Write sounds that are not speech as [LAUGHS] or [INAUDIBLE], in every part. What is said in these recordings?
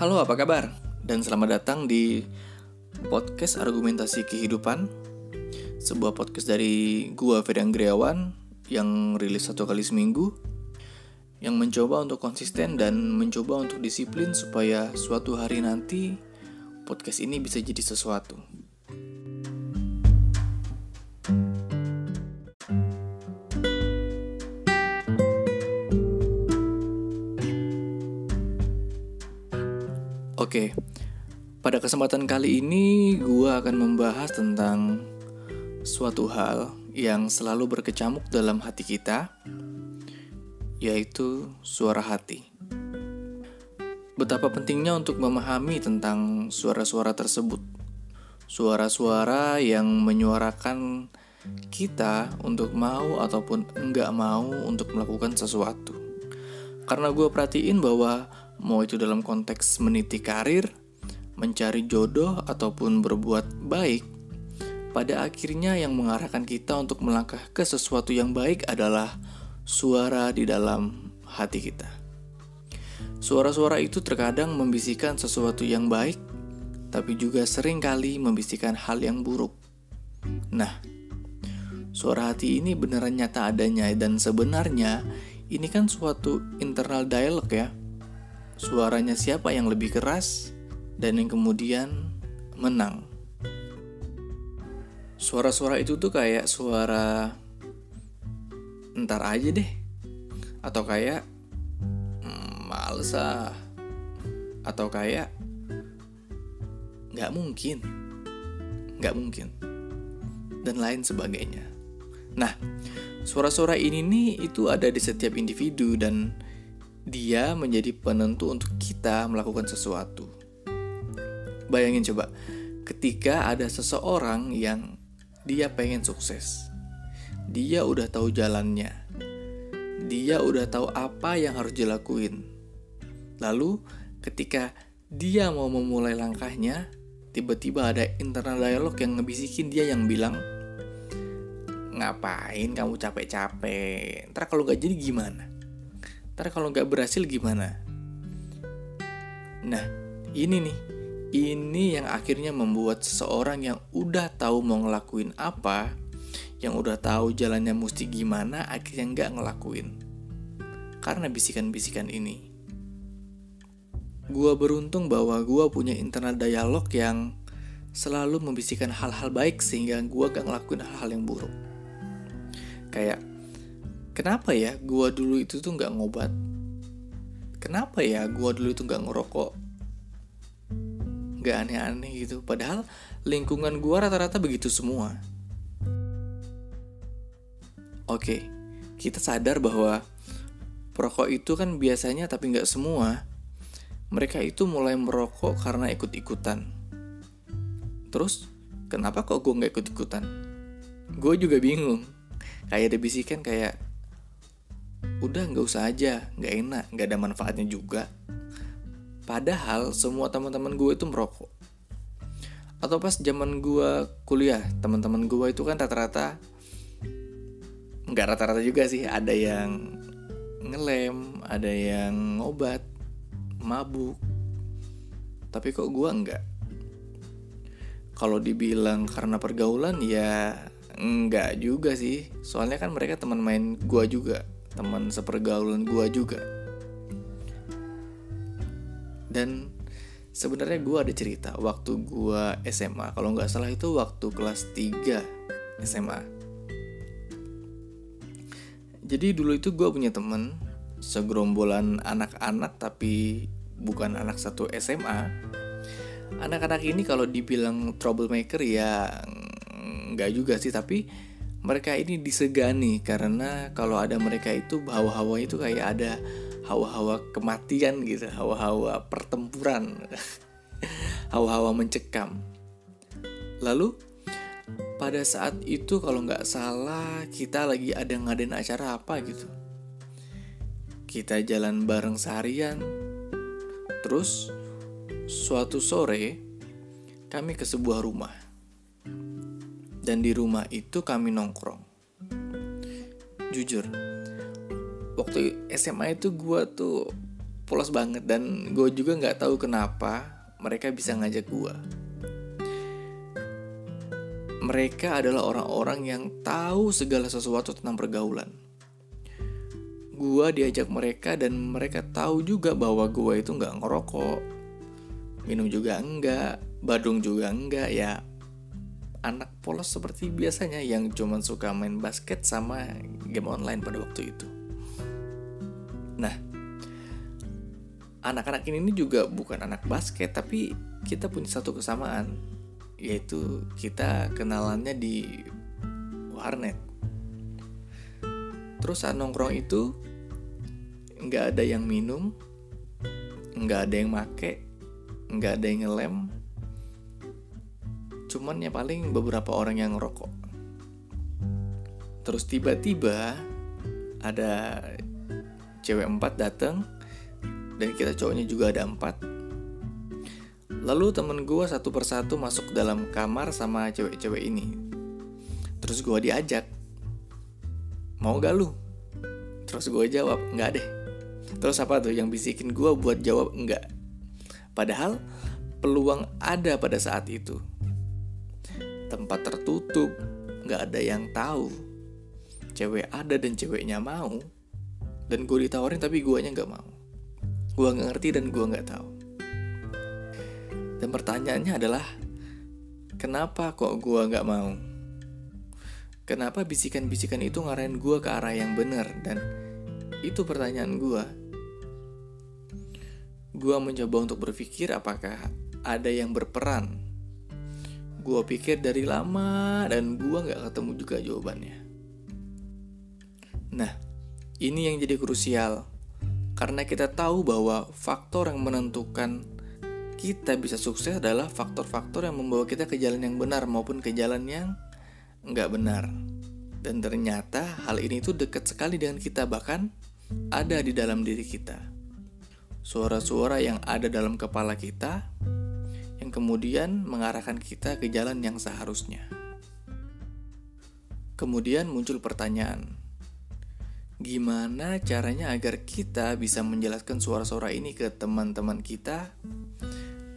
Halo, apa kabar? Dan selamat datang di podcast Argumentasi Kehidupan Sebuah podcast dari gua Ferdian Griawan Yang rilis satu kali seminggu Yang mencoba untuk konsisten dan mencoba untuk disiplin Supaya suatu hari nanti podcast ini bisa jadi sesuatu Oke, pada kesempatan kali ini gue akan membahas tentang suatu hal yang selalu berkecamuk dalam hati kita, yaitu suara hati. Betapa pentingnya untuk memahami tentang suara-suara tersebut, suara-suara yang menyuarakan kita untuk mau ataupun enggak mau untuk melakukan sesuatu. Karena gue perhatiin bahwa mau itu dalam konteks meniti karir, mencari jodoh, ataupun berbuat baik, pada akhirnya yang mengarahkan kita untuk melangkah ke sesuatu yang baik adalah suara di dalam hati kita. Suara-suara itu terkadang membisikkan sesuatu yang baik, tapi juga sering kali membisikkan hal yang buruk. Nah, suara hati ini beneran nyata adanya dan sebenarnya ini kan suatu internal dialog ya suaranya siapa yang lebih keras dan yang kemudian menang. Suara-suara itu tuh kayak suara entar aja deh atau kayak ah atau kayak nggak mungkin nggak mungkin dan lain sebagainya nah suara-suara ini nih itu ada di setiap individu dan dia menjadi penentu untuk kita melakukan sesuatu. Bayangin coba, ketika ada seseorang yang dia pengen sukses, dia udah tahu jalannya, dia udah tahu apa yang harus dilakuin. Lalu, ketika dia mau memulai langkahnya, tiba-tiba ada internal dialog yang ngebisikin dia yang bilang, ngapain kamu capek-capek? Ntar kalau gak jadi gimana? Ntar kalau nggak berhasil gimana? Nah, ini nih. Ini yang akhirnya membuat seseorang yang udah tahu mau ngelakuin apa, yang udah tahu jalannya mesti gimana, akhirnya nggak ngelakuin. Karena bisikan-bisikan ini. Gua beruntung bahwa gua punya internal dialog yang selalu membisikkan hal-hal baik sehingga gua gak ngelakuin hal-hal yang buruk. Kayak kenapa ya gua dulu itu tuh nggak ngobat? Kenapa ya gua dulu itu nggak ngerokok? Nggak aneh-aneh gitu. Padahal lingkungan gua rata-rata begitu semua. Oke kita sadar bahwa perokok itu kan biasanya tapi nggak semua mereka itu mulai merokok karena ikut-ikutan. Terus kenapa kok gue nggak ikut-ikutan? Gue juga bingung. Kayak ada bisikan kayak udah nggak usah aja nggak enak nggak ada manfaatnya juga. Padahal semua teman-teman gue itu merokok. Atau pas zaman gue kuliah teman-teman gue itu kan rata-rata nggak rata-rata juga sih ada yang ngelem ada yang ngobat mabuk. Tapi kok gue enggak kalau dibilang karena pergaulan ya enggak juga sih. Soalnya kan mereka teman main gue juga teman sepergaulan gue juga. Dan sebenarnya gue ada cerita waktu gue SMA kalau nggak salah itu waktu kelas 3 SMA jadi dulu itu gue punya temen segerombolan anak-anak tapi bukan anak satu SMA anak-anak ini kalau dibilang troublemaker ya nggak juga sih tapi mereka ini disegani karena kalau ada mereka itu hawa-hawa itu kayak ada hawa-hawa kematian gitu, hawa-hawa pertempuran, [LAUGHS] hawa-hawa mencekam. Lalu pada saat itu kalau nggak salah kita lagi ada ngadain acara apa gitu. Kita jalan bareng seharian. Terus suatu sore kami ke sebuah rumah dan di rumah itu kami nongkrong. Jujur, waktu SMA itu gue tuh polos banget dan gue juga nggak tahu kenapa mereka bisa ngajak gue. Mereka adalah orang-orang yang tahu segala sesuatu tentang pergaulan. Gua diajak mereka dan mereka tahu juga bahwa gua itu nggak ngerokok, minum juga enggak, badung juga enggak ya. Anak polos seperti biasanya yang cuma suka main basket sama game online pada waktu itu. Nah, anak-anak ini juga bukan anak basket tapi kita punya satu kesamaan yaitu kita kenalannya di warnet terus saat nongkrong itu nggak ada yang minum nggak ada yang make nggak ada yang ngelem cuman ya paling beberapa orang yang ngerokok. Terus tiba-tiba ada cewek empat datang dan kita cowoknya juga ada empat. Lalu temen gue satu persatu masuk dalam kamar sama cewek-cewek ini. Terus gue diajak mau gak lu? Terus gue jawab nggak deh. Terus apa tuh yang bisikin gue buat jawab enggak padahal peluang ada pada saat itu tempat tertutup nggak ada yang tahu cewek ada dan ceweknya mau dan gue ditawarin tapi guanya nggak mau Gue gak ngerti dan gue gak tahu. Dan pertanyaannya adalah, kenapa kok gue gak mau? Kenapa bisikan-bisikan itu ngarahin gue ke arah yang benar? Dan itu pertanyaan gue. Gue mencoba untuk berpikir apakah ada yang berperan. Gue pikir dari lama dan gue gak ketemu juga jawabannya. Nah, ini yang jadi krusial karena kita tahu bahwa faktor yang menentukan kita bisa sukses adalah faktor-faktor yang membawa kita ke jalan yang benar maupun ke jalan yang nggak benar. Dan ternyata hal ini tuh dekat sekali dengan kita bahkan ada di dalam diri kita. Suara-suara yang ada dalam kepala kita kemudian mengarahkan kita ke jalan yang seharusnya. Kemudian muncul pertanyaan, gimana caranya agar kita bisa menjelaskan suara-suara ini ke teman-teman kita,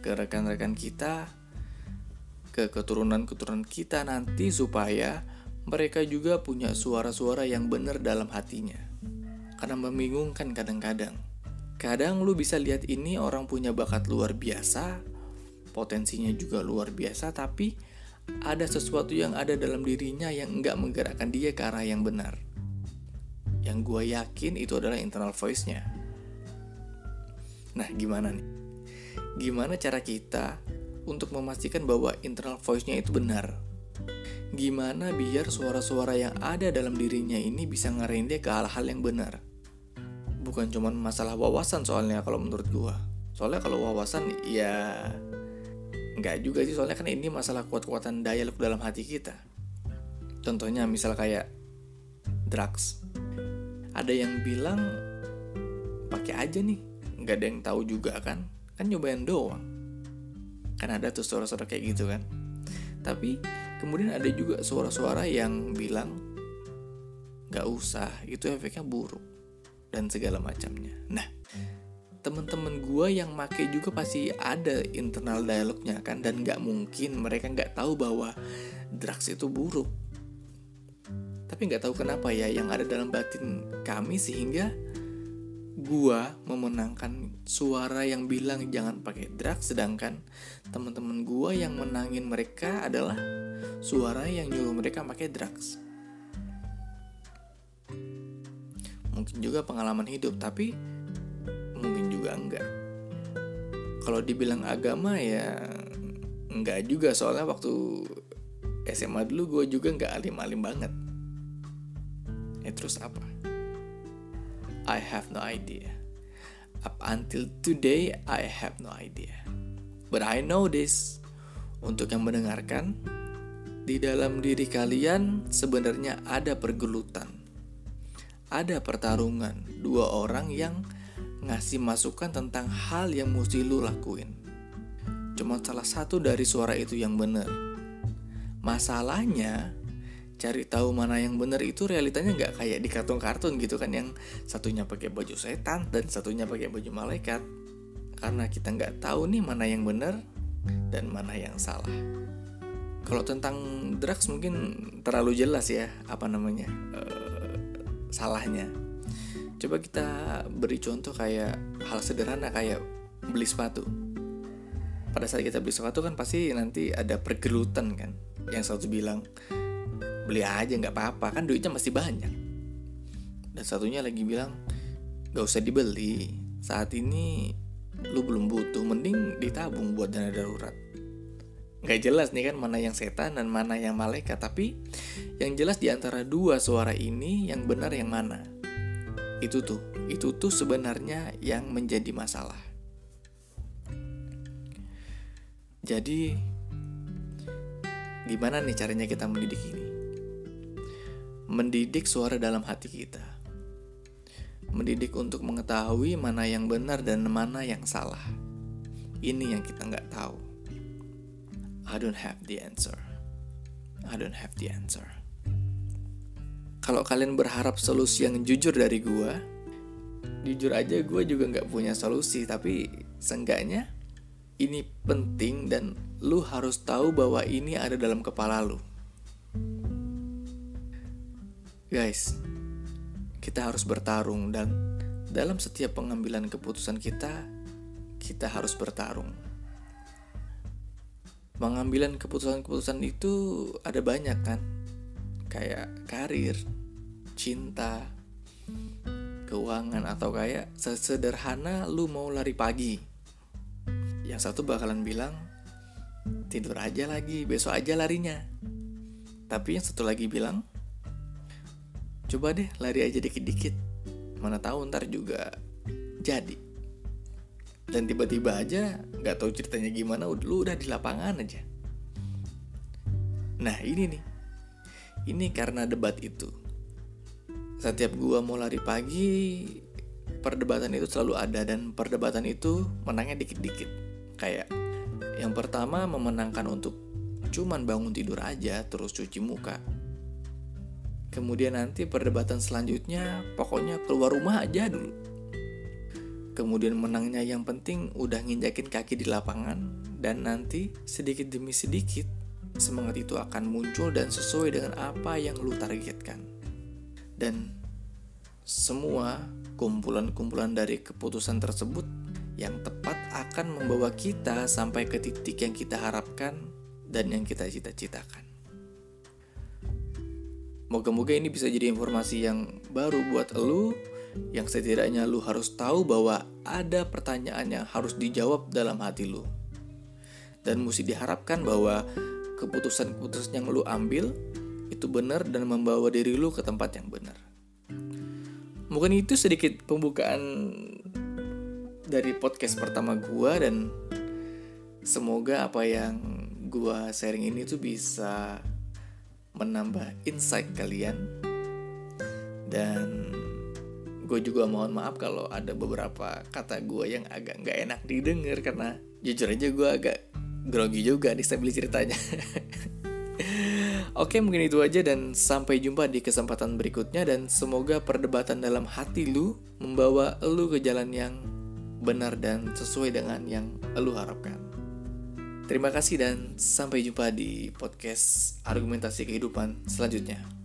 ke rekan-rekan kita, ke keturunan-keturunan kita nanti supaya mereka juga punya suara-suara yang benar dalam hatinya. Karena membingungkan kadang-kadang. Kadang lu bisa lihat ini orang punya bakat luar biasa, potensinya juga luar biasa, tapi ada sesuatu yang ada dalam dirinya yang enggak menggerakkan dia ke arah yang benar yang gue yakin itu adalah internal voice-nya. Nah, gimana nih? Gimana cara kita untuk memastikan bahwa internal voice-nya itu benar? Gimana biar suara-suara yang ada dalam dirinya ini bisa ngarahin dia ke hal-hal yang benar? Bukan cuma masalah wawasan soalnya kalau menurut gue. Soalnya kalau wawasan ya nggak juga sih soalnya kan ini masalah kuat-kuatan dialog dalam hati kita. Contohnya misal kayak drugs. Ada yang bilang pakai aja nih. Nggak ada yang tahu juga kan? Kan nyobain doang. Kan ada tuh suara-suara kayak gitu kan? Tapi kemudian ada juga suara-suara yang bilang nggak usah itu efeknya buruk. Dan segala macamnya. Nah teman-teman gue yang make juga pasti ada internal dialognya kan dan nggak mungkin mereka nggak tahu bahwa drugs itu buruk tapi nggak tahu kenapa ya yang ada dalam batin kami sehingga gua memenangkan suara yang bilang jangan pakai drugs sedangkan teman-teman gua yang menangin mereka adalah suara yang nyuruh mereka pakai drugs. Mungkin juga pengalaman hidup tapi juga enggak. Kalau dibilang agama ya enggak juga soalnya waktu SMA dulu gue juga nggak alim-alim banget Ya terus apa? I have no idea. Up until today, I have no idea. But I know this. Untuk yang mendengarkan, di dalam diri kalian sebenarnya ada pergelutan. Ada pertarungan dua orang yang ngasih masukan tentang hal yang mesti lu lakuin. Cuma salah satu dari suara itu yang benar. Masalahnya, cari tahu mana yang benar itu realitanya nggak kayak di kartun-kartun gitu kan yang satunya pakai baju setan dan satunya pakai baju malaikat karena kita nggak tahu nih mana yang benar dan mana yang salah kalau tentang drugs mungkin terlalu jelas ya apa namanya uh, salahnya coba kita beri contoh kayak hal sederhana kayak beli sepatu. Pada saat kita beli sepatu kan pasti nanti ada pergelutan kan yang satu bilang beli aja nggak apa-apa kan duitnya masih banyak. Dan satunya lagi bilang gak usah dibeli saat ini lu belum butuh mending ditabung buat dana darurat. Nggak jelas nih kan mana yang setan dan mana yang malaikat tapi yang jelas di antara dua suara ini yang benar yang mana itu tuh itu tuh sebenarnya yang menjadi masalah jadi gimana nih caranya kita mendidik ini mendidik suara dalam hati kita. Mendidik untuk mengetahui mana yang benar dan mana yang salah. Ini yang kita nggak tahu. I don't have the answer. I don't have the answer. Kalau kalian berharap solusi yang jujur dari gue, jujur aja gue juga nggak punya solusi, tapi seenggaknya ini penting dan lu harus tahu bahwa ini ada dalam kepala lu. Guys, kita harus bertarung dan dalam setiap pengambilan keputusan kita, kita harus bertarung. Pengambilan keputusan-keputusan itu ada banyak kan? Kayak karir, cinta, keuangan atau kayak sesederhana lu mau lari pagi. Yang satu bakalan bilang tidur aja lagi, besok aja larinya. Tapi yang satu lagi bilang coba deh lari aja dikit-dikit mana tahu ntar juga jadi dan tiba-tiba aja nggak tahu ceritanya gimana lu udah di lapangan aja nah ini nih ini karena debat itu. Setiap gua mau lari pagi perdebatan itu selalu ada dan perdebatan itu menangnya dikit-dikit. Kayak yang pertama memenangkan untuk cuman bangun tidur aja terus cuci muka. Kemudian nanti perdebatan selanjutnya pokoknya keluar rumah aja dulu. Kemudian menangnya yang penting udah nginjakin kaki di lapangan dan nanti sedikit demi sedikit semangat itu akan muncul dan sesuai dengan apa yang lu targetkan. Dan semua kumpulan-kumpulan dari keputusan tersebut yang tepat akan membawa kita sampai ke titik yang kita harapkan dan yang kita cita-citakan. Moga-moga ini bisa jadi informasi yang baru buat lu yang setidaknya lu harus tahu bahwa ada pertanyaan yang harus dijawab dalam hati lu. Dan mesti diharapkan bahwa keputusan-keputusan yang lu ambil itu benar dan membawa diri lu ke tempat yang benar. Mungkin itu sedikit pembukaan dari podcast pertama gua dan semoga apa yang gua sharing ini tuh bisa menambah insight kalian dan gue juga mohon maaf kalau ada beberapa kata gue yang agak nggak enak didengar karena jujur aja gue agak grogi juga nih sambil ceritanya [LAUGHS] Oke mungkin itu aja dan sampai jumpa di kesempatan berikutnya dan semoga perdebatan dalam hati lu membawa lu ke jalan yang benar dan sesuai dengan yang lu harapkan. Terima kasih dan sampai jumpa di podcast argumentasi kehidupan selanjutnya.